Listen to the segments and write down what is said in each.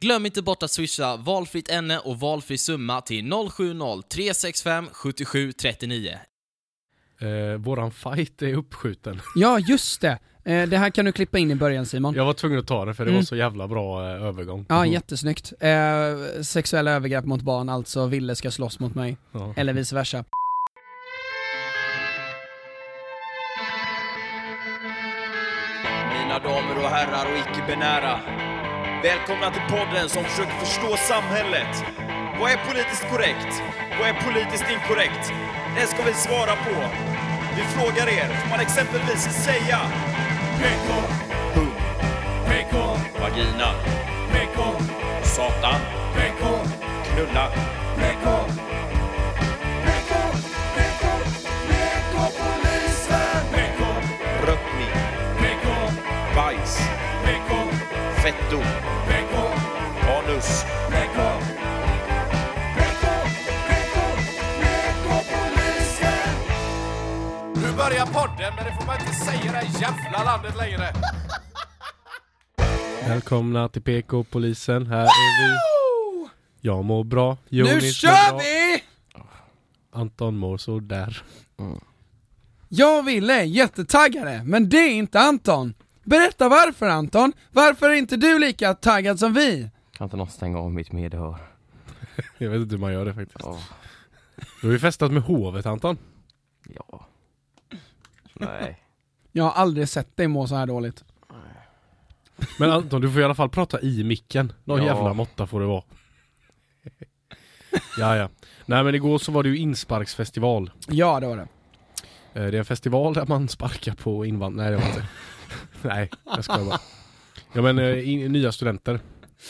Glöm inte bort att swisha valfritt ämne och valfri summa till 070-365 77 39. Eh, våran fight är uppskjuten. Ja, just det. Eh, det här kan du klippa in i början Simon. Jag var tvungen att ta det för det Mm. var så jävla bra eh, övergång. Ja, jättesnyggt. Eh, sexuella övergrepp mot barn, alltså Ville ska slåss mot mig. Ja. Eller vice versa. Mina damer och herrar och icke-binära. Välkomna till podden som försöker förstå samhället. Vad är politiskt korrekt? Vad är politiskt inkorrekt? Det ska vi svara på. Vi frågar er, får man exempelvis säga PK, PK, vagina, PK, satan, PK, knulla, PK, fetto, PK, anus. Nu börjar podden, men det får man inte säga i det här jävla landet längre. Välkomna till PK-polisen, här är vi. Jag mår bra, Jonis nu mår kör bra. vi! Anton mår sådär. Jag och Ville jättetaggade, men det är inte Anton. Berätta varför Anton. Varför är inte du lika taggad som vi? Kan inte någon stänga av mitt medhör? Jag vet inte hur man gör det faktiskt. Ja. Du har ju festat med hovet Anton. ja. Nej. Jag har aldrig sett dig må så här dåligt. Men Anton, du får i alla fall prata i micken. Någon Ja. jävla måtta får det vara. ja, ja. Nej men igår så var det ju insparksfestival. Ja, det var det. Eh, Det är en festival där man sparkar på invandrare. Nej det var inte. Nej, jag skojar bara. Ja men eh, in, nya studenter.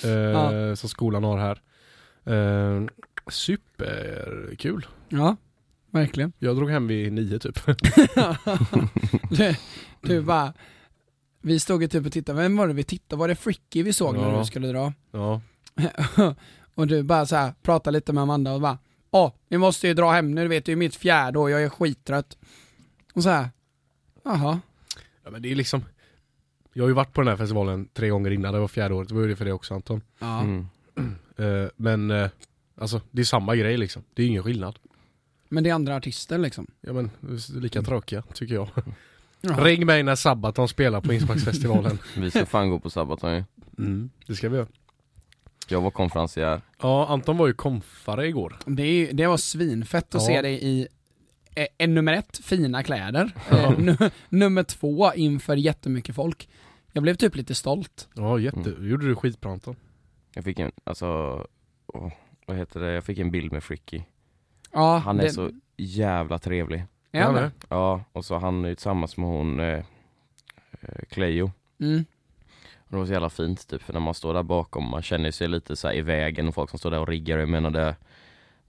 Eh, Ja. Som skolan har här. Eh, superkul. Ja, verkligen. Jag drog hem vid nio typ. du, du bara, vi stod ju typ och tittade, vem var det vi tittade? Var det Fricky vi såg när Ja. du skulle dra? Ja. och du bara så här, pratade lite med Amanda och bara, åh, vi måste ju dra hem nu, du vet det är mitt fjärde år, jag är skittrött. Och så här, jaha. Ja men det är liksom. Jag har ju varit på den här festivalen tre gånger innan, det var fjärde året. Det var ju det för det också Anton. Ja. Mm. Eh, men eh, alltså det är samma grej liksom. Det är ingen skillnad. Men det är andra artister liksom. Ja men lika tråkiga tycker jag. Jaha. Ring mig när Sabaton spelar på Insparksfestivalen. Vi ska fan gå på Sabaton ju. Mm, det ska vi göra. Jag var konferencier. Ja, Anton var ju konfare igår. Det, är, ju- det var svinfett att Ja. se dig i eh, nummer ett, fina kläder. Eh, nu- nummer två, inför jättemycket folk. Jag blev typ lite stolt. Ja, jätte, gjorde du skitbra Anton. Jag fick en, alltså, åh, vad heter det? Jag fick en bild med Fricky. Ja, Han är det, så jävla trevlig. Är han Ja, det? Ja, och så han är ju tillsammans med hon eh, eh, Cleo. Mm. Och det var så jävla fint typ, för när man står där bakom, man känner sig lite så här i vägen och folk som står där och riggar, jag menar det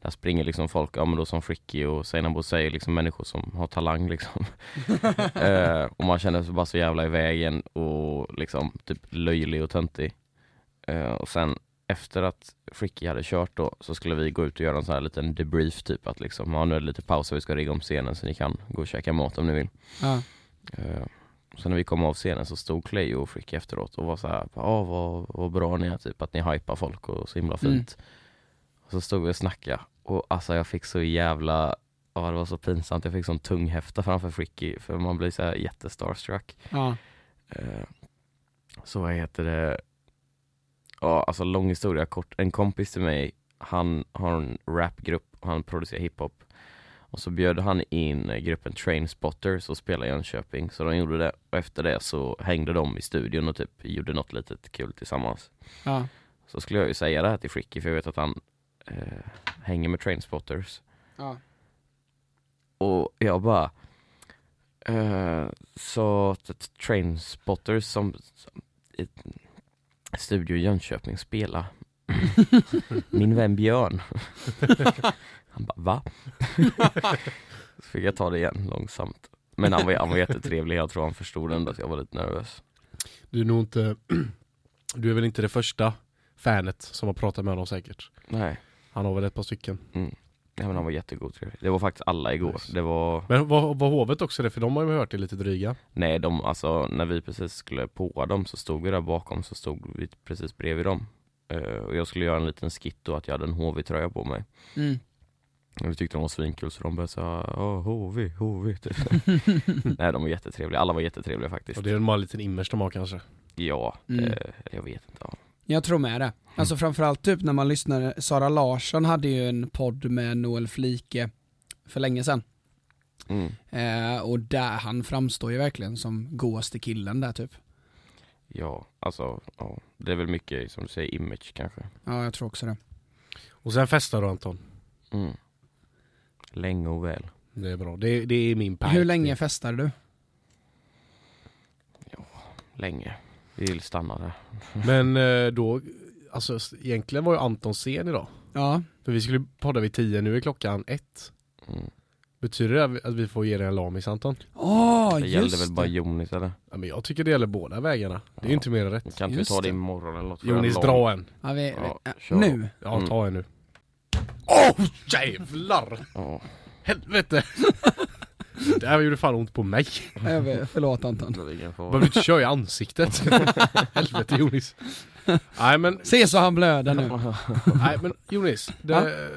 där springer liksom folk, ja men då som Fricky och Seinabo säger liksom människor som har talang liksom. eh, och man känner sig bara så jävla i vägen och liksom typ löjlig och töntig. Eh, och sen efter att Fricky hade kört då så skulle vi gå ut och göra en sån här liten debrief typ att liksom, ja nu är det lite paus och vi ska rigga om scenen så ni kan gå och käka mat om ni vill. Ja. Eh, Sen när vi kom av scenen så stod Cleo och Frick efteråt och var så här, ja vad, vad bra ni är typ, att ni hypar folk och så himla fint. Och så stod vi och snackade och alltså jag fick så jävla, ja det var så pinsamt, jag fick sån tung häfta framför Fricky för man blir så här jättestarstruck. Ja. Eh, Så vad heter det, ja alltså lång historia kort, en kompis till mig, han har en rapgrupp och han producerar hiphop. Och så bjöd han in gruppen Trainspotters och spelade i Jönköping, så de gjorde det. Och efter det så hängde de i studion och typ gjorde något litet kul tillsammans. Ja. Så skulle jag ju säga det här till Fricky, för jag vet att han eh, hänger med Trainspotters. Ja. Och jag bara eh, Så att Trainspotters som, som i Studio i Jönköping spelar Min vän Björn Han bara va? Så fick jag ta det igen långsamt Men han var, han var jättetrevlig, jag tror han förstod ändå att jag var lite nervös Du är nog inte, du är väl inte det första fanet som har pratat med honom säkert. Nej, Han har väl ett par stycken. nej men han var jättegod Det var faktiskt alla igår, Nice. det var Men var, var hovet också det? För de har ju hört det lite dryga. Nej, de, alltså när vi precis skulle på dem så stod vi där bakom så stod vi precis bredvid dem. Eh, och jag skulle göra en liten skit då att jag hade en HV-tröja på mig. Mm. Och det tyckte de var svinkul så de började säga Åh, HV, HV typ. Nej de var jättetrevliga, alla var jättetrevliga faktiskt. Och det är en liten image de har kanske. Ja, Mm. eh, jag vet inte. Ja. Jag tror med det. Alltså framförallt typ när man lyssnar, Sara Larsson hade ju en podd med Noel Flike för länge sedan. Mm. Eh, och där, han framstår ju verkligen som godaste killen där typ. Ja, alltså ja. det är väl mycket som du säger image kanske. Ja, jag tror också det. Och sen festar du Anton. Mm. Länge och väl. Det är bra. Det, det är min pajk. Hur länge festade du? Länge. Vi vill stanna där. Men eh, då, alltså egentligen var ju Anton sen idag. Ja. För vi skulle podda vid 10, nu är klockan ett. Mm. Betyder det att vi- får ge dig en lamis Anton? Åh, Det gällde väl bara. Jonis eller? Ja, men jag tycker det gäller båda vägarna. Det är ju Ja. inte mer än rätt. Kan inte vi ta det det. imorgon eller något? Jonis, dra en. Ja, vi, Ja, vi, nu? Ja, Mm. ta en nu. Åh jävlar! Ja. Helvete! det här gjorde fan ont på mig. Jag vet, förlåt Anton. Behöver du inte köra i ansiktet? Helvete Jonis. Nej men, Se så han blöder nu. nej, men Jonis. Det,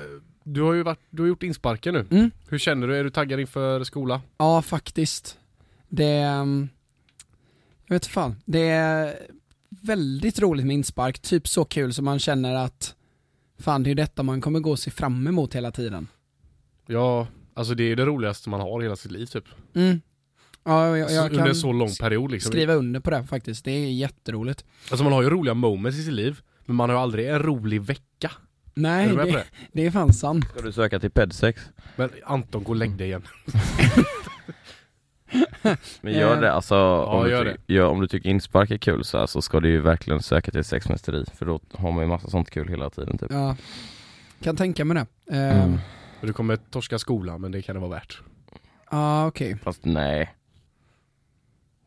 du har ju varit, du har gjort insparken nu. Mm. Hur känner du? Är du taggad inför skola? Ja, faktiskt. Det... ehm, Jag vet fan. Det är väldigt roligt med inspark. Typ så kul som man känner att fan, det är detta man kommer gå och se fram emot hela tiden. Ja, alltså det är det roligaste man har i hela sitt liv typ. Mm. Ja, jag, Så, jag under kan en så lång period liksom. skriva under på det faktiskt. Det är jätteroligt. Alltså man har ju roliga moments i sitt liv, men man har ju aldrig en rolig vecka. Nej, är det, det? det är fan sant. Ska du söka till PED6? Men Anton, gå och lägg dig igen. Men gör det, alltså om, gör du ty- ja, om du tycker inspark är kul så, här, så ska du ju verkligen söka till sexmästeri för då har man ju massa sånt kul hela tiden typ. Ja. Kan tänka mig det. Eh, Mm. För du kommer torska skolan, men det kan det vara värt. Ja, okej. Fast nej.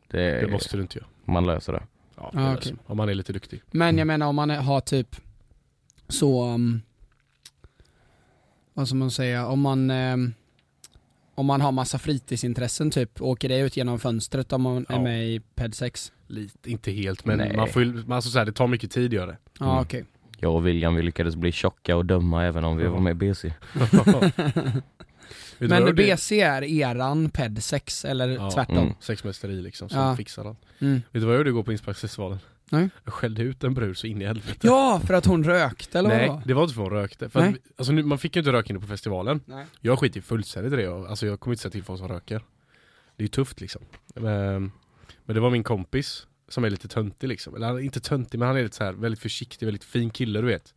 Det, Det måste du inte göra. man löser det. Ja, det är okej. så. Om man är lite duktig. Men jag menar om man har typ så, um, vad ska man säga, om man um, om man har massa fritidsintressen typ, åker det ut genom fönstret om man är Ja. med i PED 6? Lite, inte helt, men Nej. man får ju, man- alltså så här, det tar mycket tid gör det. Ja Mm. okej. Jag och William vi lyckades bli tjocka och dumma även om vi var med i BC. Men? BC är eran PED 6 eller Ja. tvärtom? Mm. Sexmästeri liksom, som Ja. fixar allt. Mm. Vet du vad jag gjorde igår på Insparksfestivalen? Nej. Jag skällde ut en brud så in i helvete. Ja, för att hon rökte eller Nej, vad? det var inte för hon rökte. För att, Nej. alltså, nu, man fick ju inte röka inne på festivalen. Nej. Jag skiter ju fullständigt i det. Alltså jag kommer inte säga till folk som röker. Det är ju tufft liksom. Men, men det var min kompis som är lite töntig liksom. Eller han är inte töntig men han är lite så här väldigt försiktig, väldigt fin kille du vet.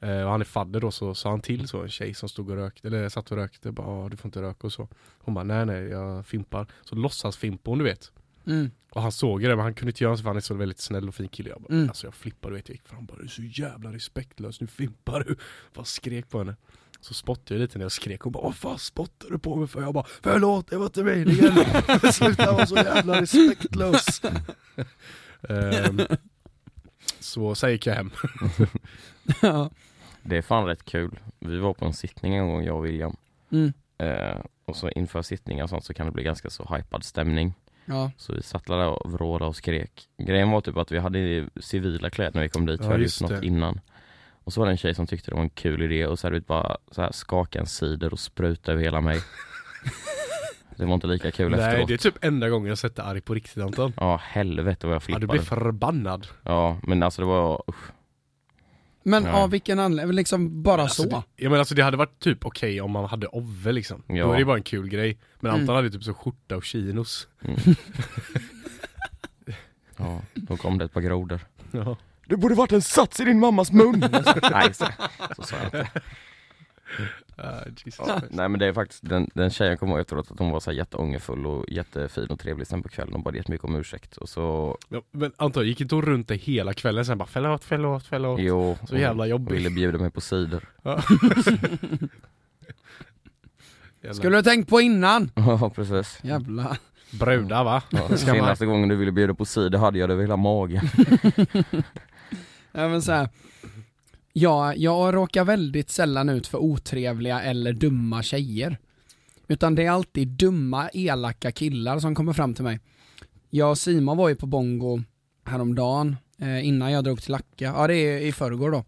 Eh, och han är fadder då så sa han till så en tjej som stod och rökte, eller satt och rökte, bara "Ah, du får inte röka och så. Hon bara nej nej jag fimpar. Så låtsas fimpar hon du vet. Mm. Och han såg det men han kunde inte göra så för han är så väldigt snäll och fin kille. Jag bara, Mm. alltså jag flippade du vet, jag gick fram bara du är så jävla respektlös, nu fimpar du. Bara skrek på henne. Så spottade jag lite när jag skrek, hon bara vad fan spottar du på mig för? Jag bara förlåt det var inte meningen. Sluta vara så jävla respektlös. Ehm, så sen gick jag hem. Ja. Det är fan rätt kul. Vi var på en sittning en gång jag och William. Mm. Eh, och så inför sittningar och sånt så kan det bli ganska så hypad stämning. Ja. Så vi satt där och vrålade och skrek. Grejen var typ att vi hade civila kläder när vi kom dit, Ja, vi hade just gjort något det. innan. Och så var det en tjej som tyckte det var en kul idé och så hade vi bara så här skaka en cider och spruta över hela mig. det var inte lika kul Nej efteråt. det är typ enda gången jag sett dig arg på riktigt Anton. Ja helvete vad jag Ja, flippade. du blir förbannad. Ja men alltså det var, usch. Men Nej. av vilken anledning? Liksom bara Alltså, så? det, ja, men alltså det hade varit typ okej om man hade Ove liksom. Ja. Då är det bara en kul grej. Men Mm. Anton hade typ så skjorta och chinos. Mm. ja, då kom det ett par grodor. Ja. Det borde varit en sats i din mammas mun! Nej så, så sa jag inte. Uh, Jesus Ja, nej men det är faktiskt, den, den tjejen kom ihåg efteråt att hon var så här jätteångerfull och jättefin och trevlig sen på kvällen och bad jättemycket om ursäkt och så, Ja, men Anton, gick inte hon runt dig hela kvällen sen bara förlåt, förlåt, förlåt? jo, Så jävla hon jobbig. ville bjuda mig på cider. Ja. Skulle du tänkt på innan? Ja precis. Jävla. Brudar va? Ja, senaste gången du ville bjuda på cider hade jag det över hela magen. Men så här. Ja, jag råkar väldigt sällan ut för otrevliga eller dumma tjejer. Utan det är alltid dumma, elaka killar som kommer fram till mig. Jag och Simon var ju på Bongo häromdagen eh, innan jag drog till Lacka. Ja det är i förrgår då.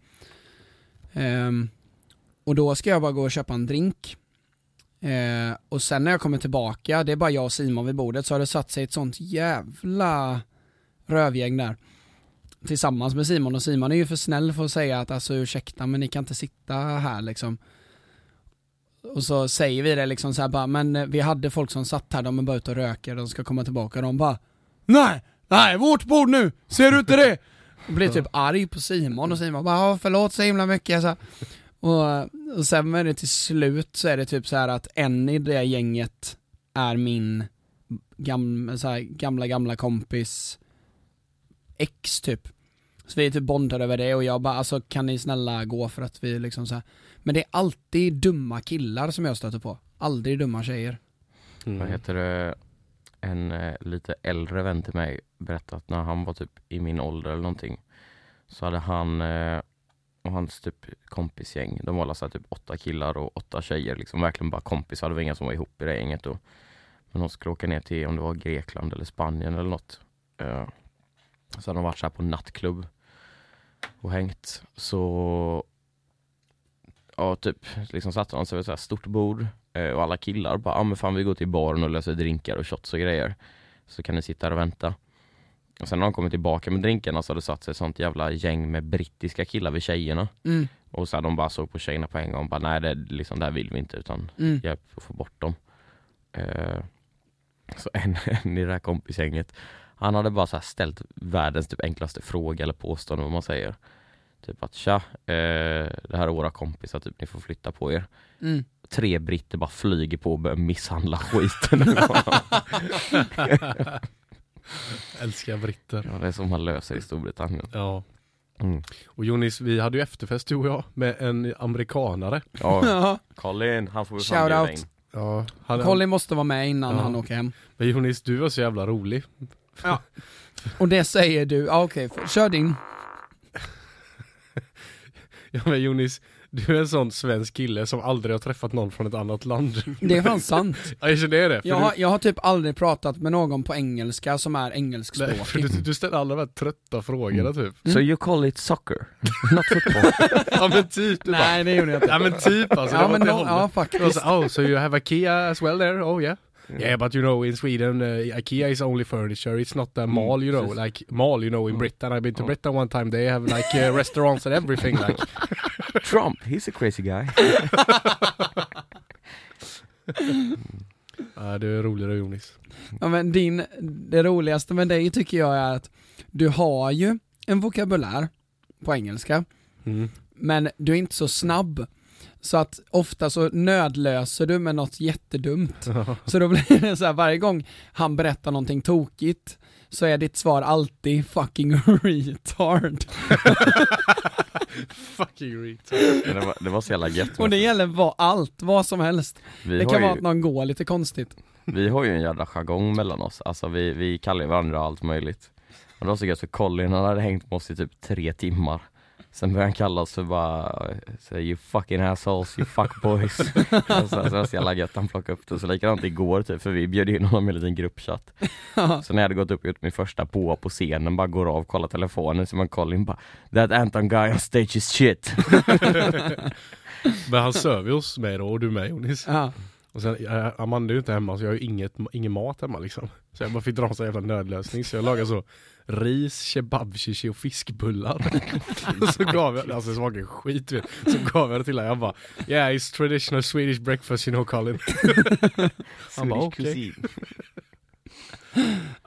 Ehm, och då ska jag bara gå och köpa en drink. Eh, och sen när jag kommer tillbaka, det är bara jag och Simon vid bordet, så har det satt sig ett sånt jävla rövgäng där. Tillsammans med Simon och Simon är ju för snäll för att säga att alltså ursäkta men ni kan inte sitta här liksom. Och så säger vi det liksom så här bara, men eh, vi hade folk som satt här, de är bara ute och röker, de ska komma tillbaka, de bara Nej! Nej, vårt bord nu! Ser du inte det? Och blir typ arg på Simon och Simon bara "Ja, förlåt så himla mycket så här. och, och sen är det till slut så är det typ så här att en i det gänget är min gamla, så här, gamla, gamla kompis ex typ. Så vi är typ bondade över det och jag bara alltså kan ni snälla gå för att vi liksom så här. Men det är alltid dumma killar som jag stöter på. Aldrig dumma tjejer. Mm. Vad heter det? En eh, lite äldre vän till mig berättade att när han var typ i min ålder eller någonting så hade han eh, och hans typ kompisgäng, de var alla så typ åtta killar och åtta tjejer, liksom verkligen bara kompisar, det var inga som var ihop i det gänget då. Men de skulle åka ner till, om det var Grekland eller Spanien eller något. Eh, så hade de varit så här på nattklubb och hängt. Så ja, typ liksom satte de sig vid ett stort bord eh, och alla killar bara, ja ah, men fan vi går till baren och löser drinkar och shots och grejer. Så kan ni sitta här och vänta. Och sen när de kommer tillbaka med drinkarna så hade det satt sig ett sånt jävla gäng med brittiska killar vid tjejerna. Mm, Och så här, de bara såg på tjejerna på en gång och bara, nej det, liksom, det här vill vi inte utan mm. hjälp att få bort dem. Eh, så en, en i det här kompisgänget, han hade bara så här ställt världens typ enklaste fråga eller påstående vad man säger. Typ att tja, eh, det här är våra kompisar, typ ni får flytta på er. Mm. Tre britter bara flyger på och börjar misshandla skiten. Älskar britter. ja, Det är som man löser i Storbritannien. Ja. Mm. Och Jonis, vi hade ju efterfest du och jag med en amerikanare. Ja. Colin, han får vi Shout fan out. Ja, han, Colin måste vara med innan Ja. han åker hem. Men Jonis, du var så jävla rolig. Och det säger du, ja okej, f- kör din. Ja men Jonis, du är en sån svensk kille som aldrig har träffat någon från ett annat land. Det är fan sant. Ja, jag känner det. Jag har, jag har typ aldrig pratat med någon på engelska som är du, nej, för engelskspråkig. du, du ställer alla de här trötta frågorna typ. So you call it soccer, not football? Ja men typ, du bara, Nej det gjorde jag inte. Ja men typ alltså, Ja det men det no, ja Det faktiskt. så, oh, so you have a Kia as well there? Oh yeah. Yeah, but you know, in Sweden, uh, IKEA is only furniture. It's not a mall, you know, like mall, you know, in Britain. I've been to Britain one time. They have like uh, restaurants and everything. Like, Trump, he's a crazy guy. ja, du är roligare Jonis. Ja, men din, det roligaste med dig tycker jag är att du har ju en vokabulär på engelska, Mm. men du är inte så snabb. Så att ofta så nödlöser du med något jättedumt. Så då blir det så här varje gång han berättar någonting tokigt så är ditt svar alltid fucking retard. Fucking. Men det, var, det var så jävla gött. Och det gäller vad, allt, vad som helst. Vi Det kan ju- vara att någon går lite konstigt. Vi har ju en jävla jargong mellan oss, alltså vi, vi kallar ju varandra allt möjligt. Och det var så gött för Colin, han hade hängt med oss i typ tre timmar. Sen började han kalla oss för bara, så, you fucking assholes, you fuck boys. och så, så var så jävla gött, han plockade upp det. Och så likadant igår typ, för vi bjöd in honom i en liten gruppchatt. Så när jag hade gått upp och gjort min första på på scenen, bara går av, kollar telefonen, så man Colin bara That Anton guy on stage is shit. Men han söv ju hos mig då och du med Jonis. Ja. Och sen, Amanda är ju inte hemma så jag har ju inget, ingen mat hemma liksom. Så jag bara fick dra en sån jävla nödlösning. Så jag lagade så ris, kebabchichi och fiskbullar. och så gav jag, alltså det smakade skit vet. Så gav jag det till honom. Jag bara Yeah it's traditional Swedish breakfast you know Colin. Han bara okej.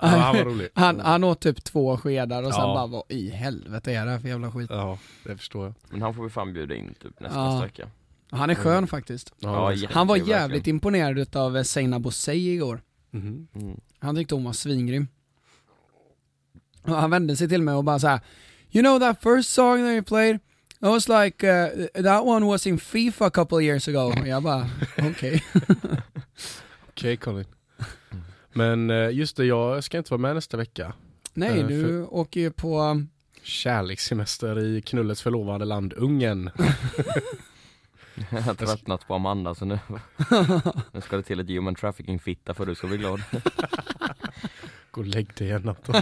Ja, han var rolig. Han, han åt typ två skedar och sen Ja. bara vad i helvete är det här för jävla skit? Ja, det förstår jag. Men han får vi fan bjuda in typ nästa, Ja. vecka. Han är skön faktiskt. Ja, Han var jävligt verkligen. imponerad utav Seinabo Bosei igår. Mhm. Mm. Han tyckte hon var svingrym. Och han vände sig till mig och bara så här. You know that first song that you played? It was like, uh, that one was in FIFA a couple years ago. Och jag bara, okej. Okej Colin. Men eh, just det, jag ska inte vara med nästa vecka. Nej, Eh, du åker ju på, Kärlekssemester i knullets förlovade land Ungern. Jag har tröttnat på Amanda så nu, nu ska det till ett human trafficking fitta för du ska bli glad. Gå och lägg dig igen Anton.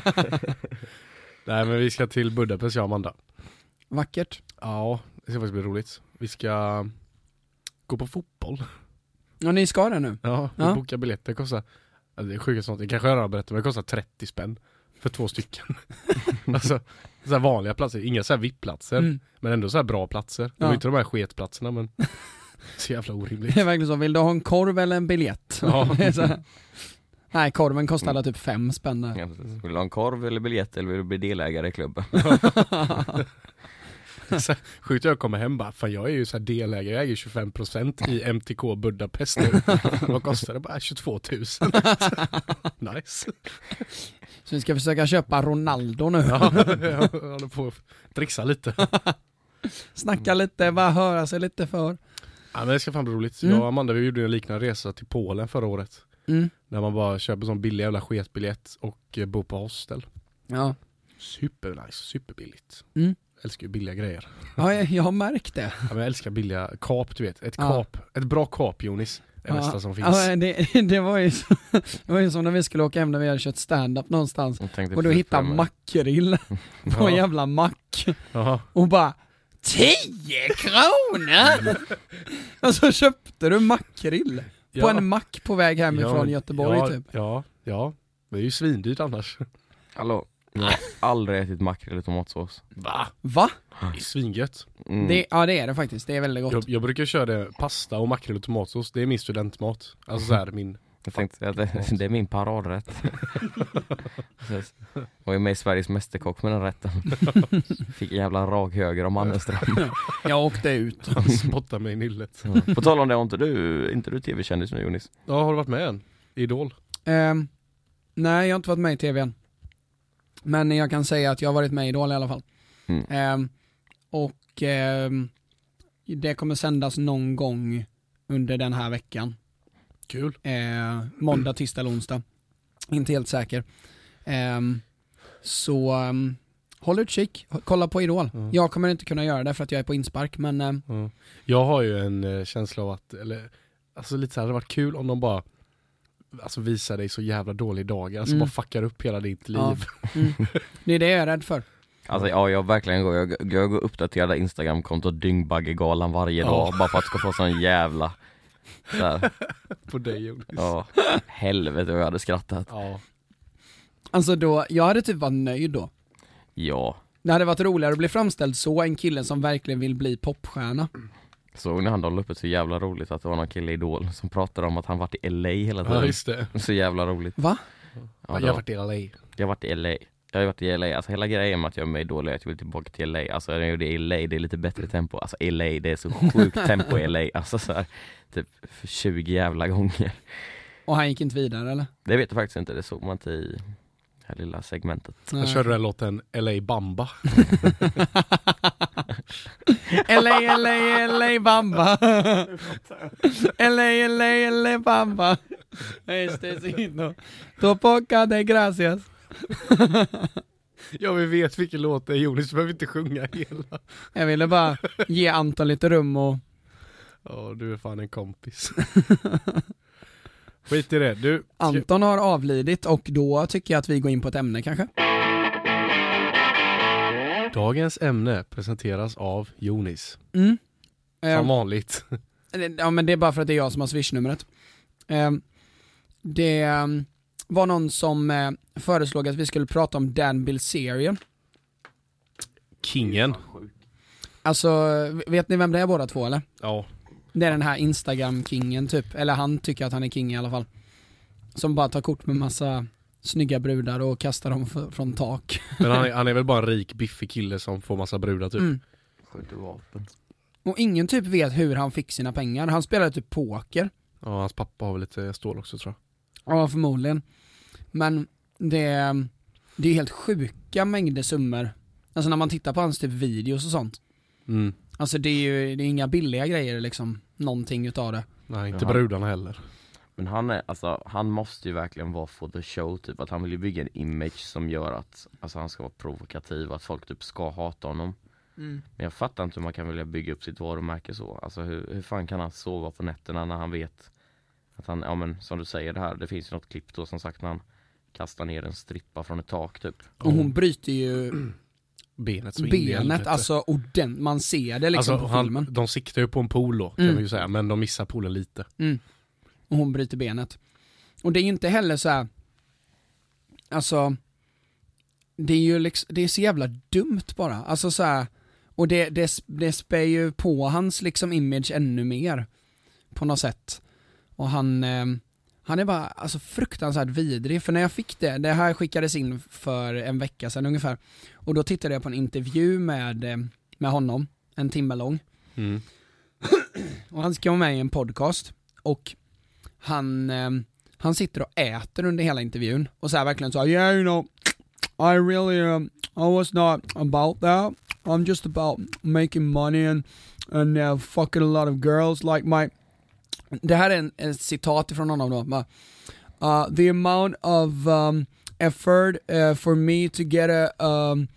Nej men vi ska till Budapest jag och Amanda. Vackert. Ja, det ska faktiskt bli roligt. Vi ska gå på fotboll. Ja, ni ska det nu? Ja, vi Ja. bokar biljetter. Det kostar, det är sjukt sånt, det kanske jag redan har berättat men det kostar 30 spänn. För två stycken. alltså, så här vanliga platser, inga så här VIP-platser. Mm. Men ändå så här bra platser. Det Ja. var inte de här sketplatserna men så jävla orimligt. Det är verkligen så, vill du ha en korv eller en biljett? Ja. Nej, korven kostar alla typ fem spänn där. Ja. Vill du ha en korv eller biljett eller vill du bli delägare i klubben? Sjukt att jag kommer hem bara, fan jag är ju så här delägare, jag äger 25% i MTK Budapest nu. Vad kostar det? Bara 22 000. nice. Så vi ska försöka köpa Ronaldo nu. Ja, jag håller på att trixa lite. Snacka lite, bara höra sig lite för. Ja men det ska fan bli roligt. Mm. Jag och Amanda vi gjorde en liknande resa till Polen förra året. Mm. När man bara köper sån billig jävla sketbiljett och eh, bor på hostel. Ja. Super nice, superbilligt. Mm. Älskar ju billiga grejer. ja, jag, jag har märkt det. Ja, men jag älskar billiga kap du vet. Ett Ja. kap, ett bra kap Jonis. Det bästa som finns. Ja, det, det, var ju så, det var ju som när vi skulle åka hem när vi hade kört stand-up någonstans. Och då hittade på makrill på en jävla mack. Jaha. Och bara 10 kronor! och så köpte du makrill på Ja. en mack på väg hem Ja, Göteborg ja, typ. Ja, ja. Det är ju svindyrt annars. Hallå, jag har aldrig ätit makrill i tomatsås. Va? Va? Det är svingött. Mm. Det, ja det är det faktiskt, det är väldigt gott. Jag, jag brukar köra det, pasta och makrill och tomatsås. Det är min studentmat. Alltså så här, min... Jag tänkte säga att det, det är min paradrätt. Var ju med i Sveriges Mästerkock med den rätten. Fick en jävla rak höger av Mannerström. Jag åkte ut. Spotta mig i nyllet. På tal om det, har inte du, inte du tv-kändis nu Jonis? Ja, har du varit med än? Idol? Ehm, nej, jag har inte varit med i tv än. Men jag kan säga att jag har varit med i Idol i alla fall. Mm. Ehm, och ehm, det kommer sändas någon gång under den här veckan. Kul. Eh, måndag, tisdag eller onsdag. Inte helt säker. Ehm, så um, håll utkik, kolla på Idol. Mm. Jag kommer inte kunna göra det för att jag är på inspark men ehm, Ja. Jag har ju en eh, känsla av att, eller alltså lite så här, det hade varit kul om de bara Alltså visar dig så jävla dålig dag, alltså Mm. bara fuckar upp hela ditt liv. Ja. mm, det är det jag är rädd för. Alltså ja, jag verkligen går, jag, jag går och uppdaterar Instagramkontot Dyngbaggegalan varje Ja. dag bara för att ska få sån jävla så här, På dig Jonas. ja, helvete vad jag hade skrattat. Ja. Alltså då, jag hade typ varit nöjd då. Ja, Det hade varit roligare att bli framställd så, en kille som verkligen vill bli popstjärna. Såg ni han la upp ett så jävla roligt att det var någon kille i Idol som pratade om att han varit i LA hela ja, tiden. just det. Så jävla roligt. Va? Ja, jag har var- varit i LA. Jag har varit i LA. Jag har varit i LA, alltså hela grejen med att jag är med i Idol är att jag vill tillbaka till LA. Alltså jag gjorde det i LA, det är lite bättre tempo. Alltså LA, det är så sjukt tempo i LA. Alltså så här, typ för 20 jävla gånger. Och han gick inte vidare eller? Det vet jag faktiskt inte, det såg man inte i här lilla segmentet. Nej. Jag körde den låten LA Bamba. LA, LA, LA Bamba. LA, LA, LA Bamba. Este signo. To poca de gracias. Ja vi vet vilken låt det är Jonas, du behöver inte sjunga hela. Jag ville bara ge Anton lite rum och... Ja du är fan en kompis. Skit i det, du. Anton har avlidit och då tycker jag att vi går in på ett ämne kanske. Dagens ämne presenteras av Jonis. Mm. Som Ehm, vanligt. Ja men det är bara för att det är jag som har swishnumret. Ehm, det ehm, var någon som eh, föreslog att vi skulle prata om Dan Bilzerian. Kingen. Alltså, vet ni vem det är båda två eller? Ja. Det är den här Instagram-kingen typ, eller han tycker att han är king i alla fall. Som bara tar kort med massa snygga brudar och kastar dem från tak. Men han är, han är väl bara en rik biffig kille som får massa brudar typ. Mm. Skjuter vapen. Och ingen typ vet hur han fick sina pengar. Han spelade typ poker. Ja hans pappa har väl lite stål också tror Ja, förmodligen. Men det, det är helt sjuka mängder summor. Alltså när man tittar på hans typ videos och sånt. jag. Mm. Alltså det är ju det är inga billiga grejer liksom, någonting utav det. Nej inte brudarna heller. Men han är, alltså han måste ju verkligen vara for the show typ, att han vill ju bygga en image som gör att, alltså han ska vara provokativ, att folk typ ska hata honom. Men jag fattar inte hur man kan vilja bygga upp sitt varumärke så. Alltså hur, hur fan kan han sova på nätterna när han vet att han, ja men som du säger det här, det finns ju något klipp då som sagt när han kastar ner en strippa från ett tak typ. Och hon bryter ju Benet så benet, alltså ordentligt, man ser det liksom Alltså, på han, filmen. de siktar ju på en pool då, kan Mm. man ju säga, men de missar poolen lite. Och hon bryter benet. Och det är inte heller så här. alltså, det är ju liksom, det är så jävla dumt bara. Alltså så här, och det, det, det spär ju på hans liksom image ännu mer. På något sätt. Och han, eh, han är bara alltså fruktansvärt vidrig, för när jag fick det, det här skickades in för en vecka sedan ungefär, och då tittade jag på en intervju med, eh, med honom, en timme lång. Mm. Och han ska vara med i en podcast och han, eh, han sitter och äter under hela intervjun och så här verkligen så yeah you know, I really, um, I was not about that. I'm just about making money and, and uh, fucking a lot of girls like my... Det här är en, en citat från honom då. Uh, the amount of um, effort uh, for me to get a, um,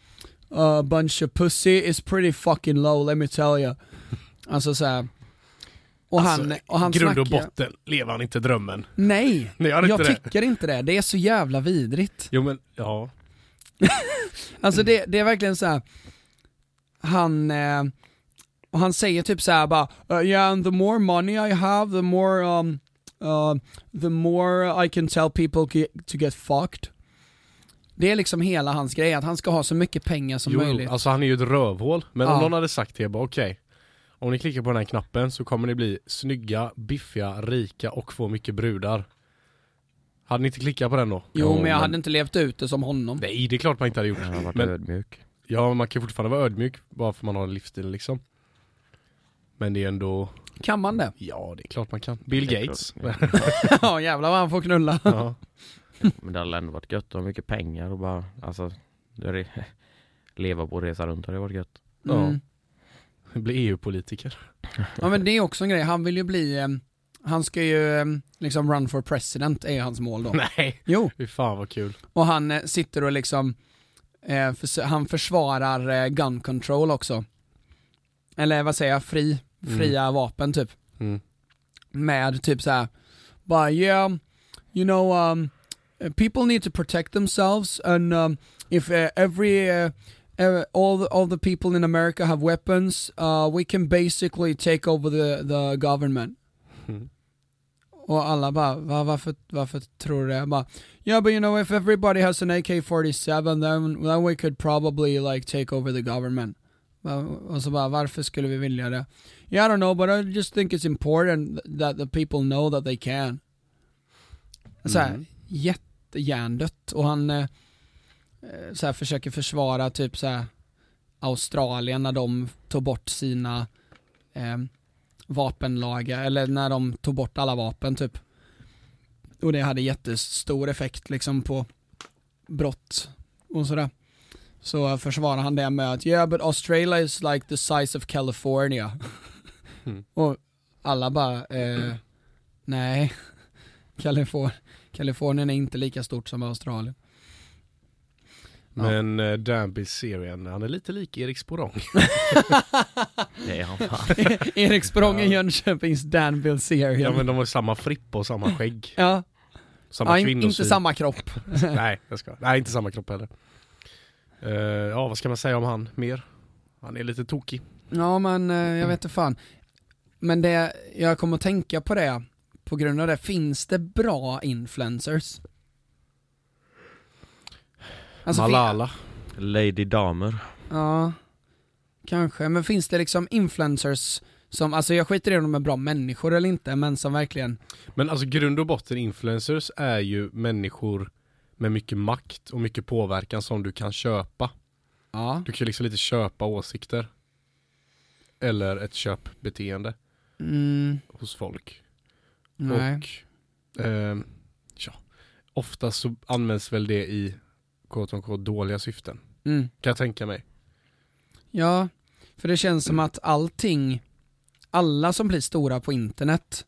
a bunch of pussy is pretty fucking low, let me tell you. Alltså såhär. Och han, Alltså, och han grund och snackar- botten lever han inte drömmen. Nej, Nej, gör inte jag tycker inte det. Det är så jävla vidrigt. Jo men, ja. Alltså det, det är verkligen så här. han, eh, och han säger typ så här bara, uh, yeah and the more money I have, the more, um, uh, the more I can tell people to get fucked. Det är liksom hela hans grej, att han ska ha så mycket pengar som Jo, möjligt. alltså han är ju ett rövhål. Men Ja. om någon hade sagt till er bara okej, om ni klickar på den här knappen så kommer ni bli snygga, biffiga, rika och få mycket brudar. Hade ni inte klickat på den då? jo, Jo, men jag men- hade inte levt ut det som honom. Nej, det är klart man inte hade gjort. Han har varit Men- ödmjuk. Ja, man kan fortfarande vara ödmjuk bara för man har en livsstil liksom. Men det är ändå, Kan man det? ja det är klart man kan. Bill Gates. ja jävlar vad han får knulla. ja. Men det hade ändå varit gött ha mycket pengar och bara, alltså, det är, leva på och resa runt hade varit gött. Ja. Mm. Bli EU-politiker. Ja men det är också en grej, han vill ju bli, eh, han ska ju eh, liksom run for president är hans mål då. Nej, Jo, fy fan vad kul. och han eh, sitter och liksom, eh, han försvarar eh, gun control också. Eller vad säger jag, fri, fria vapen typ. Mm. Med typ såhär, bara yeah, you know, um, people need to protect themselves and um, if uh, every, uh, uh, all, the, all the people in America have weapons, uh, we can basically take over the, the government. Mm. Och alla bara, Va, varför, varför tror du det? Jag bara, yeah but you know if everybody has an AK-47 then, then we could probably like take over the government. Och så bara, varför skulle vi vilja det? Yeah I don't know but I just think it's important that the people know that they can. Så här, Mm. Jättehjärndött och han eh, eh, så här, försöker försvara typ så här Australien när de tog bort sina eh, vapenlagar, eller när de tog bort alla vapen typ. Och det hade jättestor effekt liksom på brott och sådär. Så försvarar han det med att yeah but Australia is like the size of California. Mm. Och alla bara, eh, nej, Kalifor Kalifornien är inte lika stort som Australien. Ja. Men uh, Dan Bilzerian, han är lite lik Erik Sporrong. Det är han fan. Erik är Ja. Jönköpings Dan Bilzerian. ja men de har samma frippa och samma skägg. Ja, Samma ja in, kvinnosyn. inte samma kropp. Nej, jag ska. Nej, inte samma kropp heller. Eh, ja, vad ska man säga om han mer? Han är lite tokig. Ja men eh, jag vet inte fan. Men det, jag kommer att tänka på det, på grund av det, finns det bra influencers? Alltså, fin- Malala. Lady Damer. Ja, kanske. Men finns det liksom influencers som, alltså jag skiter i om de är bra människor eller inte, men som verkligen, Men alltså grund och botten influencers är ju människor med mycket makt och mycket påverkan som du kan köpa. ja, Du kan liksom lite köpa åsikter. Eller ett köpbeteende mm, hos folk. Nej. Och ehm, ja, ofta så används väl det i unquote, dåliga syften. Mm. Kan jag tänka mig. Ja, för det känns som att allting, alla som blir stora på internet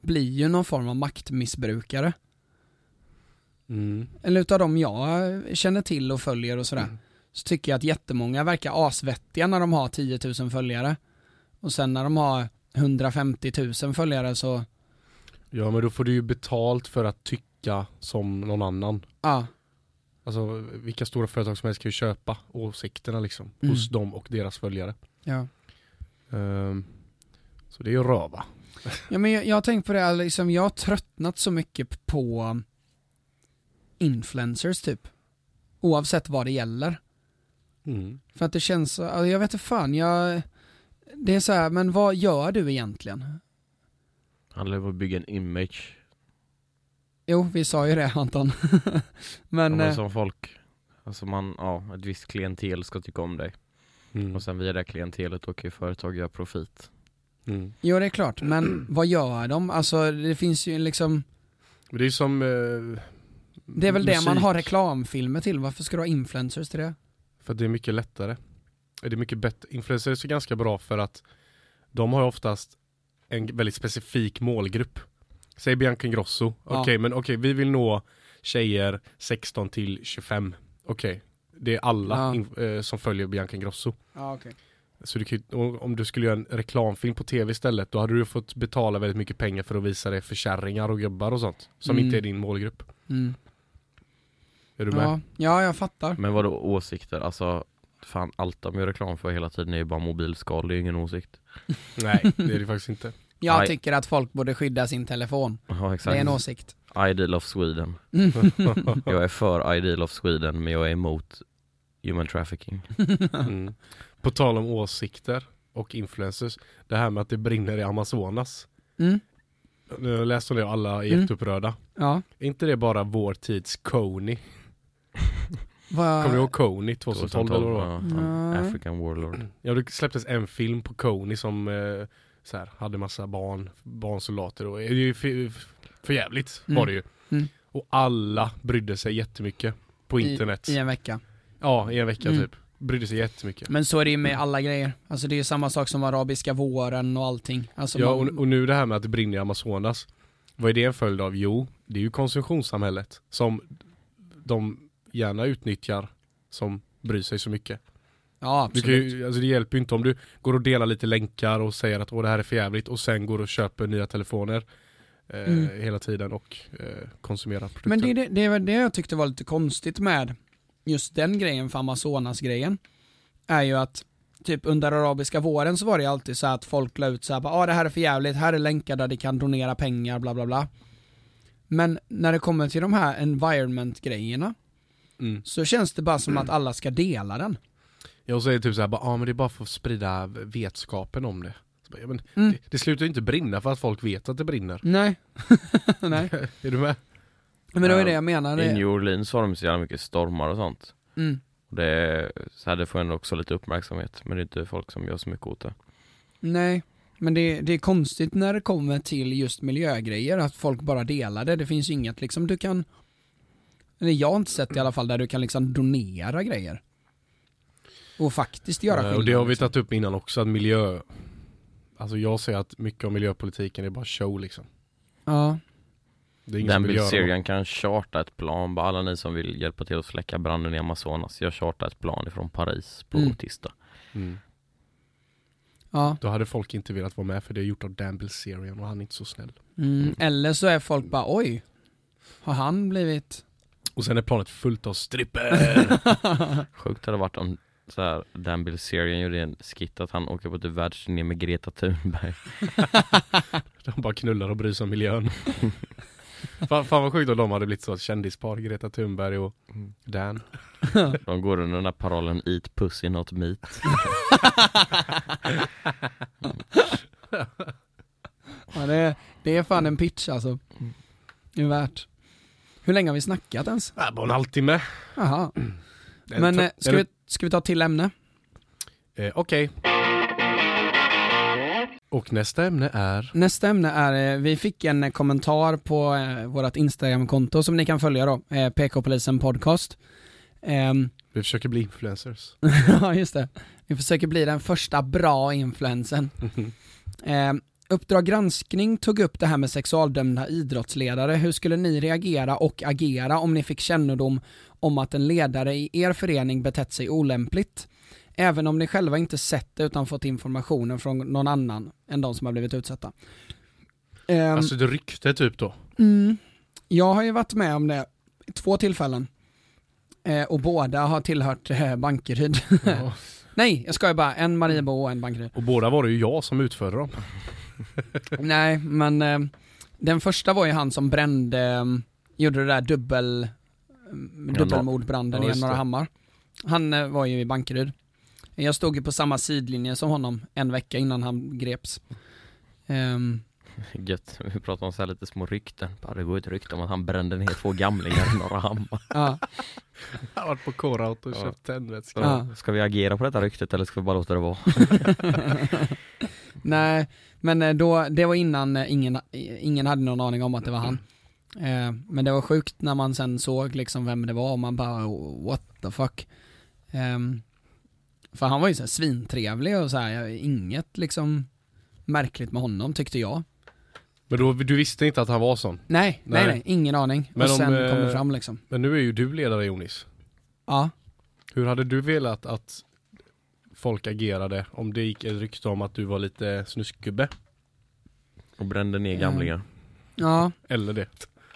blir ju någon form av maktmissbrukare. Mm. Eller utav dem jag känner till och följer och sådär. Mm. Så tycker jag att jättemånga verkar asvettiga när de har 10 000 följare. Och sen när de har 150 000 följare så, Ja men då får du ju betalt för att tycka som någon annan. Ja, Alltså vilka stora företag som helst kan ju köpa åsikterna liksom Mm. hos dem och deras följare. ja. Ehm, så det är ju röva. Ja men jag, jag har tänkt på det, liksom, jag har tröttnat så mycket på influencers typ. Oavsett vad det gäller. Mm. För att det känns, så- alltså, jag vet inte fan, jag, det är så här, men vad gör du egentligen? Handlar om att bygga en image. Jo, vi sa ju det Anton. Men, men, ja, eh, som folk, alltså man, ja, ett visst klientel ska tycka om dig. Mm. Och sen via det klientelet kan ju företag göra profit. Mm. jo det är klart, men vad gör de? Alltså det finns ju liksom, Men det är ju som eh, det är väl det man musik. har reklamfilmer till, varför ska du ha influencers till det? För att det är mycket lättare. Det är mycket bättre. Influencers är ganska bra för att de har oftast en väldigt specifik målgrupp. Säg Bianca Ingrosso. Ja. Okej, men okej, vi vill nå tjejer 16 till 25. Okej, det är alla Ja. in, eh, som följer Bianca Ingrosso. Ja. Så du kan, om du skulle göra en reklamfilm på tv istället, då hade du fått betala väldigt mycket pengar för att visa det för kärringar och gubbar och sånt. Som Mm. inte är din målgrupp. Mm. Är du med? Ja, ja, jag fattar. Men vad då åsikter? Alltså, fan allt de gör reklam för hela tiden är ju bara mobilskal, det är ju ingen åsikt. Nej, det är det faktiskt inte. Jag Nej. tycker att folk borde skydda sin telefon. Det exakt. är en åsikt. Ideal of Sweden. Jag är för Ideal of Sweden men jag är emot human trafficking. Mm. På tal om åsikter och influencers. Det här med att det brinner i Amazonas. Mm. Nu läste om det och alla är Mm. jätteupprörda. Ja. Är inte det bara vår tids Kony? Vad... Kommer du ihåg Kony 2012 eller vad? ja, Nej. African Warlord. Ja det släpptes en film på Kony som eh, så här, hade massa barn, barnsoldater och det är ju för, för jävligt Mm. var det ju. Mm. Och alla brydde sig jättemycket på internet. I, I en vecka. Ja, i en vecka Mm. typ. Brydde sig jättemycket. Men så är det ju med alla grejer. Alltså det är ju samma sak som arabiska våren och allting. Alltså Ja man... och, och nu det här med att det brinner i Amazonas Vad är det en följd av? Jo, det är ju konsumtionssamhället som de gärna utnyttjar som bryr sig så mycket. Ja Du absolut. ju, alltså det hjälper ju inte om du går och delar lite länkar och säger att Åh, det här är för jävligt och sen går och köper nya telefoner eh, Mm. hela tiden och eh, konsumerar produkter. Men det, är det, det det jag tyckte var lite konstigt med just den grejen för Amazonas-grejen. Är ju att typ under arabiska våren så var det alltid så att folk la ut så här, ah, det här är för jävligt, här är länkar där de kan donera pengar, bla bla bla. Men när det kommer till de här environment-grejerna Mm. så känns det bara som att alla ska dela den. Ja, och så är det typ såhär, ja ah, men det är bara för att sprida vetskapen om det. Bara, ja, men Mm. det, det slutar ju inte brinna för att folk vet att det brinner. Nej. Nej. är du med? Men det var ju det jag menade. I New Orleans har de så jävla mycket stormar och sånt. Mm. Det, så här, det får ändå också lite uppmärksamhet men det är inte folk som gör så mycket åt det. Nej, men det, det är konstigt när det kommer till just miljögrejer, att folk bara delar det. Det finns ju inget liksom du kan, eller jag har inte sett i alla fall, där du kan liksom donera grejer. Och faktiskt göra Eh, skillnad. Och det har vi liksom. tagit upp innan också, att miljö Alltså jag säger att mycket av miljöpolitiken är bara show liksom Ja, Det är ingen Den. Bilzerian kan charta ett plan, bara alla ni som vill hjälpa till att släcka branden i Amazonas, jag chartar ett plan ifrån Paris på Mm. tisdag. mm. ja. Då hade folk inte velat vara med för det är gjort av Dan Bilzerian och han är inte så snäll Mm. Eller så är folk bara oj, har han blivit... Och sen är planet fullt av stripper Sjukt hade det varit om så här, Dan Bilzerian gjorde en skit att han åker på typ världsturné med Greta Thunberg. De bara knullar och bryr sig om miljön fan, fan vad sjukt om de hade blivit så ett kändispar, Greta Thunberg och Dan De går under den här parollen Eat pussy not meat. Ja, det, det är fan en pitch alltså. Det är värt. Hur länge har vi snackat ens? äh, Bara en halvtimme Jaha. En Men eh, ska, vi, ska vi ta till ämne? eh, Okej Och nästa ämne är Nästa ämne är, eh, vi fick en kommentar på eh, vårt Instagram-konto som ni kan följa då, eh, PK-polisen podcast. Ehm, Vi försöker bli influencers ja, just det. Vi försöker bli den första bra influensen. Ehm, Uppdrag granskning tog upp det här med sexualdömda idrottsledare. Hur skulle ni reagera och agera om ni fick kännedom om att en ledare i er förening betett sig olämpligt? Även om ni själva inte sett det utan fått informationen från någon annan än de som har blivit utsatta. Ehm, Alltså det rykte typ då Mm. Jag har ju varit med om det två tillfällen. Eh, och båda har tillhört eh, Bankeryd. Ja. Nej, jag ska ju bara. En Mariebo och en Bankeryd. Och båda var det ju jag som utförde dem. Nej, men eh, den första var ju han som brände, eh, gjorde det där dubbel, Ja, dubbelmordbranden ja, i Norra. Hammar. Han eh, var ju i Bankeryd. Jag stod ju på samma sidlinje som honom en vecka innan han greps. Ehm, Gött, vi pratar om så här lite små rykten. Bara det går ett rykte om att han brände ner två gamlingar i Norra Hammar. ja, Jag har varit på K-Rout och Ja. köpt tändvätska. Ja. Ska vi agera på detta ryktet eller ska vi bara låta det vara? Nej, men eh, då, det var innan eh, ingen, ingen hade någon aning om att det var han. Eh, men det var sjukt när man sen såg liksom vem det var och man bara what the fuck. Ehm, för han var ju så här svintrevlig och så här, inget liksom märkligt med honom tyckte jag. Men då, du visste inte att han var sån? Nej, nej, Nej. ingen aning. Men och om, sen eh, kom det fram liksom. Men nu är ju du ledare Jonis. Ja. Hur hade du velat att folk agerade om det gick ett rykte om att du var lite snuskgubbe? Och brände ner Ja. gamlingar. Ja, Eller det?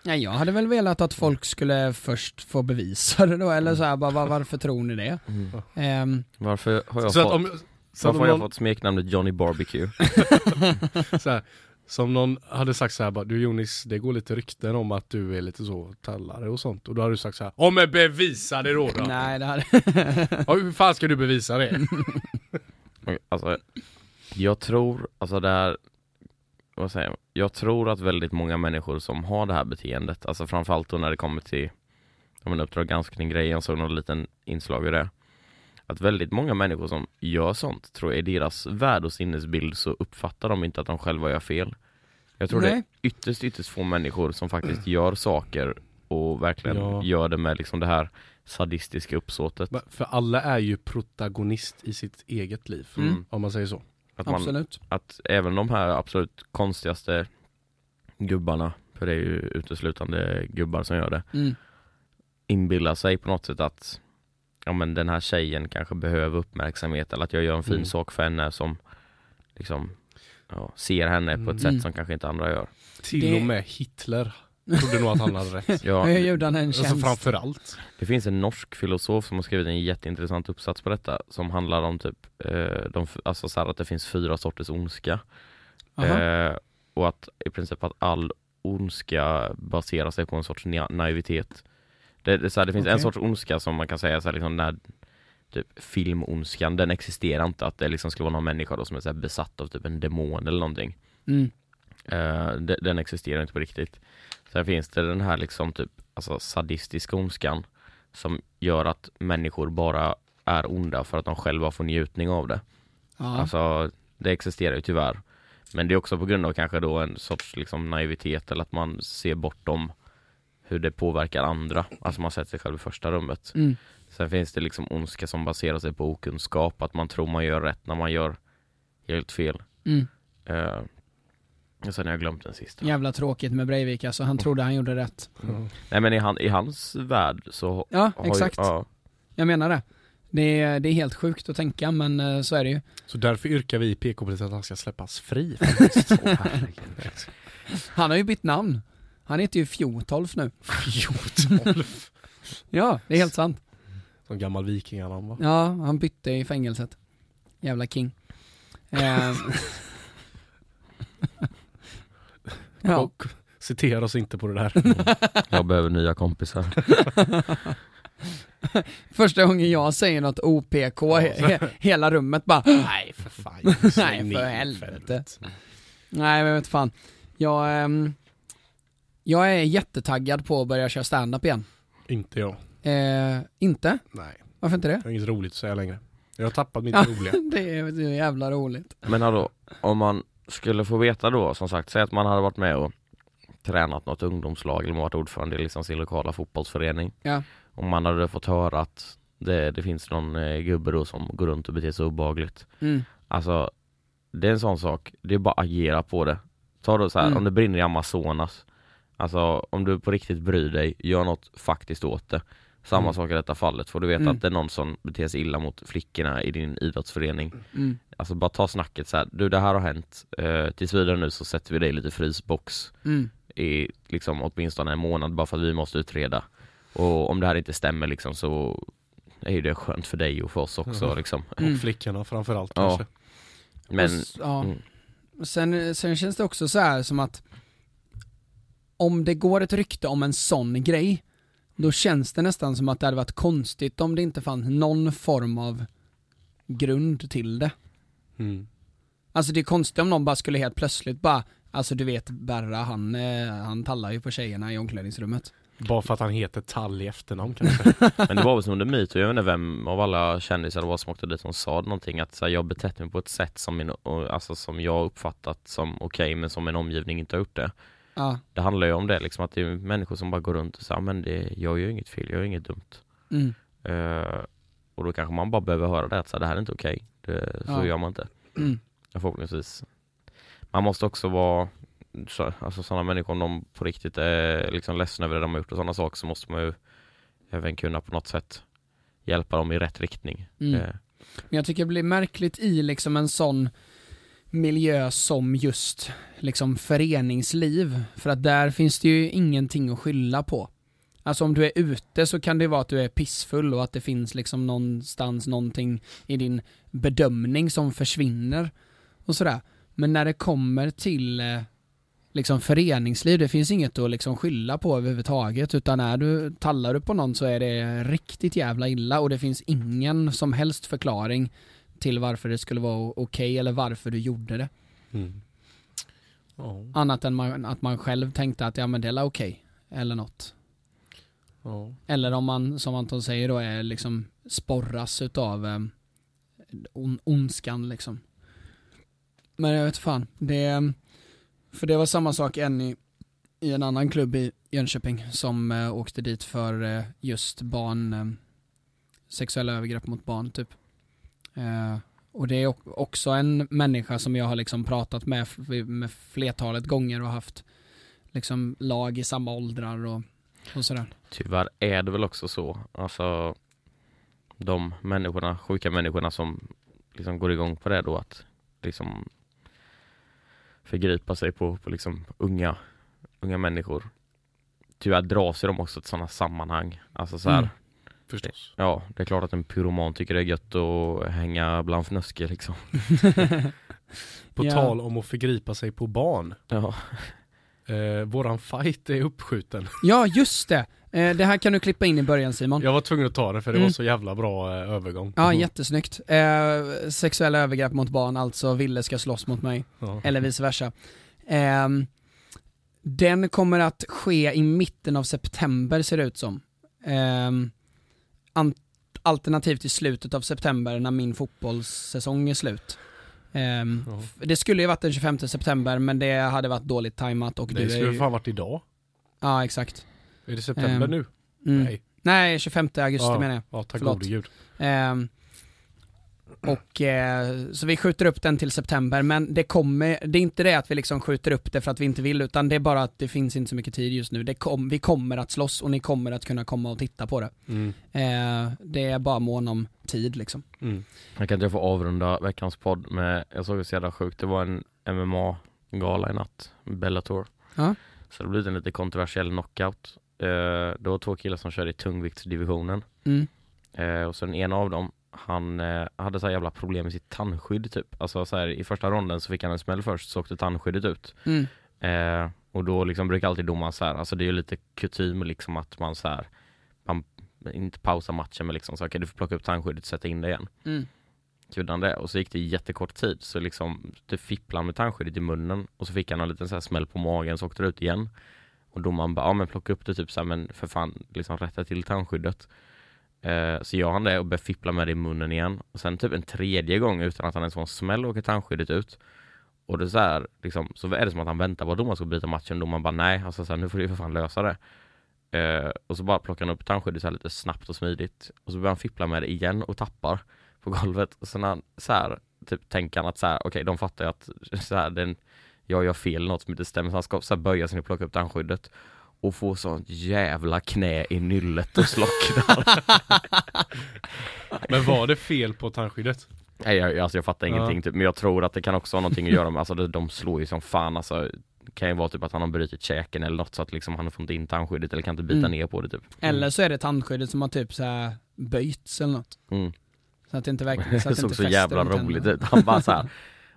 ja, jag hade väl velat att folk skulle först få bevisa det då, eller så här, bara, var, varför tror ni det? Mm. Ehm, Varför har jag Så att fått, om, så varför har jag någon, fått smeknamnet Johnny Barbecue? så här, som någon hade sagt så här bara, du Jonis, det går lite rykten om att du är lite så tallare och sånt. Och då hade du sagt så här, ja men bevisa det då! då. nej, det hade... Ja, hur fan ska du bevisa det? Alltså, jag tror, alltså det här, vad säger jag? Jag tror att väldigt många människor som har det här beteendet, alltså framförallt då när det kommer till ja, men Uppdrag granskning grejen, jag såg någon liten inslag i det. Att väldigt många människor som gör sånt, tror jag i deras värld och sinnesbild så uppfattar de inte att de själva gör fel. Jag tror det är Nej. ytterst, ytterst få människor som faktiskt gör saker och verkligen Ja. gör det med liksom det här sadistiska uppsåtet. För alla är ju protagonist i sitt eget liv. Mm. Om man säger så. Att man, Absolut. att även de här absolut konstigaste gubbarna, för det är ju uteslutande gubbar som gör det, Mm. inbillar sig på något sätt att ja men den här tjejen kanske behöver uppmärksamhet eller att jag gör en fin Mm. sak för henne som liksom ja, ser henne på ett Mm. sätt som kanske inte andra gör. Till Det- och med Hitler trodde nog att han hade rätt. Ja, Jag gjorde han en Alltså tjänst. framförallt. det finns en norsk filosof som har skrivit en jätteintressant uppsats på detta som handlar om typ, eh, de, alltså så här att det finns fyra sorters ondska. Eh, och att i princip att all ondska baserar sig på en sorts na- naivitet. Det, det, så här, det finns en Okej. sorts ondska som man kan säga så här, liksom när typ filmondskan, den existerar inte att det liksom skulle vara någon människa då som är så här besatt av typ en demon eller någonting. Mm. Eh, de, den existerar inte på riktigt. Sen finns det den här liksom typ alltså sadistiska ondskan som gör att människor bara är onda för att de själva får njutning av det. Ja. Alltså det existerar ju tyvärr. Men det är också på grund av kanske då en sorts liksom naivitet eller att man ser bortom hur det påverkar andra. Alltså man sätter sig själv i första rummet. Mm. Sen finns det liksom ondska som baserar sig på okunskap, att man tror man gör rätt när man gör helt fel. Mm. Uh, och sen har jag glömt den sista. Jävla tråkigt med Breivik alltså, han trodde han gjorde rätt. Nej men i, han, i hans värld så Ja, har ju- exakt. ja, Jag menar det. Det är, det är helt sjukt att tänka, men eh, så är det ju. Så därför yrkar vi i PK-politiet att han ska släppas fri. Han har ju bytt namn. Han heter ju Fjotolf nu. Fjortolf. Ja, det är helt sant. Som gammal vikinganamn va? Ja, han bytte i fängelset. Jävla king. Eh, ja, Och citera oss inte på det där. jag behöver nya kompisar. första gången jag säger något OPK, he, he, hela rummet bara Nej för fan. Nej, för helvete. Nej men vet fan. Jag, ehm, jag är jättetaggad på att börja köra stand-up igen. Inte jag. Eh, inte? Nej, Varför inte det? jag har inget roligt att säga längre. Jag har tappat mitt roliga. Det är så jävla roligt. Men hallå, om man skulle få veta då, som sagt, säg att man hade varit med och tränat något ungdomslag eller varit ordförande i liksom sin lokala fotbollsförening. Ja. Om man hade fått höra att det, det finns någon eh, gubbe då som går runt och beter sig obehagligt. Mm. Alltså, det är en sån sak, det är bara att agera på det. Ta då så här, Mm. om det brinner i Amazonas. Alltså om du på riktigt bryr dig, gör något faktiskt åt det. Samma Mm. sak i detta fallet, får du veta Mm. att det är någon som beter sig illa mot flickorna i din idrottsförening. Mm. Alltså bara ta snacket så här. du det här har hänt, eh, tills vidare nu så sätter vi dig i lite frysbox. Mm. i liksom åtminstone en månad bara för att vi måste utreda. Och om det här inte stämmer liksom så är ju det skönt för dig och för oss också liksom. Mm. Och flickorna framförallt Ja. kanske. Men Och ja. mm. Sen, sen känns det också så här som att om det går ett rykte om en sån grej, då känns det nästan som att det hade varit konstigt om det inte fanns någon form av grund till det. Mm. Alltså det är konstigt om någon bara skulle helt plötsligt bara, alltså du vet Berra han, eh, han tallar ju på tjejerna i omklädningsrummet. Bara för att han heter Tall i efternamn kanske. Men det var väl som under metoo, jag vet inte vem av alla kändisar det var som åkte dit som sa någonting att så här, jag betett mig på ett sätt som, min, alltså, som jag uppfattat som okej men som en omgivning inte har gjort det. Ja, Det handlar ju om det liksom att det är människor som bara går runt och säger men det, jag gör inget fel, jag gör inget dumt. mm, Eh, och då kanske man bara behöver höra det att så här, det här är inte okej, det, så Ja. gör man inte. mm, Förhoppningsvis. Man måste också vara så, alltså sådana människor om de på riktigt är liksom ledsna över det de har gjort och sådana saker så måste man ju även kunna på något sätt hjälpa dem i rätt riktning. mm. Eh, Men jag tycker det blir märkligt i liksom en sån miljö som just liksom föreningsliv. För att där finns det ju ingenting att skylla på. Alltså om du är ute så kan det vara att du är pissfull och att det finns liksom någonstans någonting i din bedömning som försvinner och sådär. Men när det kommer till eh, liksom föreningsliv, det finns inget att liksom skylla på överhuvudtaget utan är du, tallar du på någon så är det riktigt jävla illa och det finns ingen som helst förklaring till varför det skulle vara okej eller varför du gjorde det. Mm. Ja, Annat än man, att man själv tänkte att ja men det är okej eller något. ja. Eller om man, som Anton säger då, är liksom sporras utav eh, on, ondskan liksom. Men jag vet fan, det, för det var samma sak en i, i en annan klubb i Jönköping som eh, åkte dit för eh, just barn, eh, sexuella övergrepp mot barn typ. Eh, och det är också en människa som jag har liksom pratat med, med flertalet gånger och haft liksom lag i samma åldrar och, och sådär. tyvärr är det väl också så. Alltså de människorna, sjuka människorna som liksom går igång på det då att liksom förgripa sig på, på liksom unga, unga människor. Tyvärr dras ju de också till sådana sammanhang. Alltså så här, Mm. Förstås. ja det är klart att en pyroman tycker det är gött att hänga bland fnöske liksom. På Ja. tal om att förgripa sig på barn. Ja. Eh, våran fight är uppskjuten. Ja, just det. Eh, det här kan du klippa in i början Simon. Jag var tvungen att ta det för det Mm. var så jävla bra eh, övergång. Ja, jättesnyggt. Eh, sexuella övergrepp mot barn, alltså Ville ska slåss mot mig, Ja. eller vice versa. Ehm, den kommer att ske i mitten av september ser det ut som. An- alternativt i slutet av september när min fotbollssäsong är slut. Ehm, Ja. Det skulle ju varit den 25 september men det hade varit dåligt tajmat och du Det är skulle ju... fan varit idag. Ja, exakt. Är det september Ehm, nu? Mm. Nej. Nej, 25 augusti Ja. menar jag. Ja, tack gode gud. Ehm, och eh, så vi skjuter upp den till september, men det kommer, det är inte det att vi liksom skjuter upp det för att vi inte vill, utan det är bara att det finns inte så mycket tid just nu. Det kom, vi kommer att slåss och ni kommer att kunna komma och titta på det. Mm. Eh, det är bara mån om tid liksom. Mm. Jag kan inte jag få avrunda veckans podd med, jag såg det så jävla sjukt, det var en MMA-gala i natt, Bellator. Ja. Så det blev en lite kontroversiell knockout. Eh, det var två killar som körde i tungviktsdivisionen. Mm. Eh, och så den ena av dem, han eh, hade så här jävla problem med sitt tandskydd typ. Alltså så här, i första ronden så fick han en smäll först, så åkte tandskyddet ut. Mm. Eh, och då liksom brukar alltid domaren så här, alltså det är ju lite kutym liksom att man så här, man inte pausar matchen men liksom så okej du får plocka upp tandskyddet och sätta in det igen. Mm. Gjorde han det och så gick det jättekort tid så liksom det fipplade med tandskyddet i munnen och så fick han en liten så här smäll på magen så åkte det ut igen. Och domaren bara, ja men plocka upp det typ så här, men för fan liksom rätta till tandskyddet. Eh, så gör han det och börjar fippla med det i munnen igen. Och sen typ en tredje gång utan att han ens får en smäll åker tandskyddet ut. Och det är så här, liksom, så är det som att han väntar på att domaren ska bryta matchen. Domaren bara nej, alltså så här, nu får du för fan lösa det. Eh, och så bara plockar han upp tandskyddet så här lite snabbt och smidigt. Och så börjar han fippla med det igen och tappar på golvet. Och sen han så här, typ tänker han att så här, okej de fattar ju att så här, den, jag gör fel något som inte stämmer. Så han ska så här, böja sig och plocka upp tandskyddet. Och få sånt jävla knä i nyllet och slocknar. Men var det fel på tandskyddet? Nej jag, alltså jag fattar Ja. ingenting typ, men jag tror att det kan också ha någonting att göra med, alltså de, de slår ju som fan alltså kan ju vara typ att han har brutit käken eller något så att liksom han får inte in tandskyddet eller kan inte bita Mm. ner på det typ. Eller så är det tandskyddet som har typ så här böjts eller något. Mm. Så att det inte verkligen, så Det att det såg så jävla roligt ut. Han bara så här.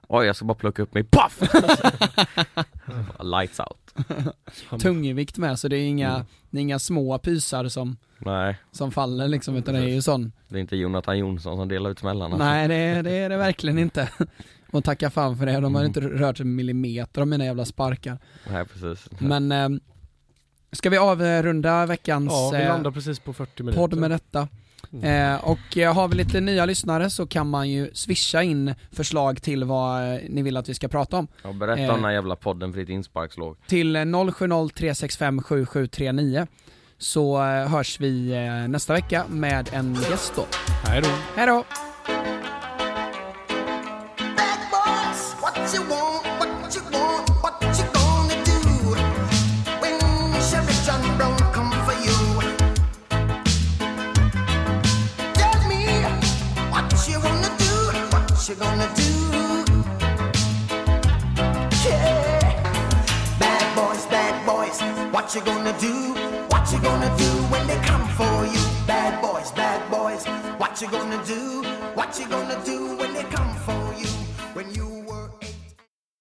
Oj jag ska bara plocka upp mig, paff! Lights out. Tungvikt med så det är inga, Mm. det är inga små pysar som, Nej, som faller liksom utan det är ju sån det är inte Jonathan Jonsson som delar ut smällarna. Nej det, är- det är det verkligen inte. Och tacka fan för det, de har Mm. inte rört en millimeter av mina jävla sparkar. Nej precis. Men eh, ska vi avrunda veckans Ja, vi eh, landar precis på 40 minuter. podd med detta? Mm. Eh, och eh, har vi lite nya lyssnare så kan man ju swisha in förslag till vad eh, ni vill att vi ska prata om. Och berätta Eh. om den här jävla podden för ditt insparkslag. Till eh, 070 365 7739 så eh, hörs vi nästa vecka med en gäst då. Hej då. Hej då! What you gonna do? Yeah, bad boys, bad boys, what you gonna do? What you gonna do when they come for you? Bad boys, bad boys, what you gonna do? What you gonna do when they come for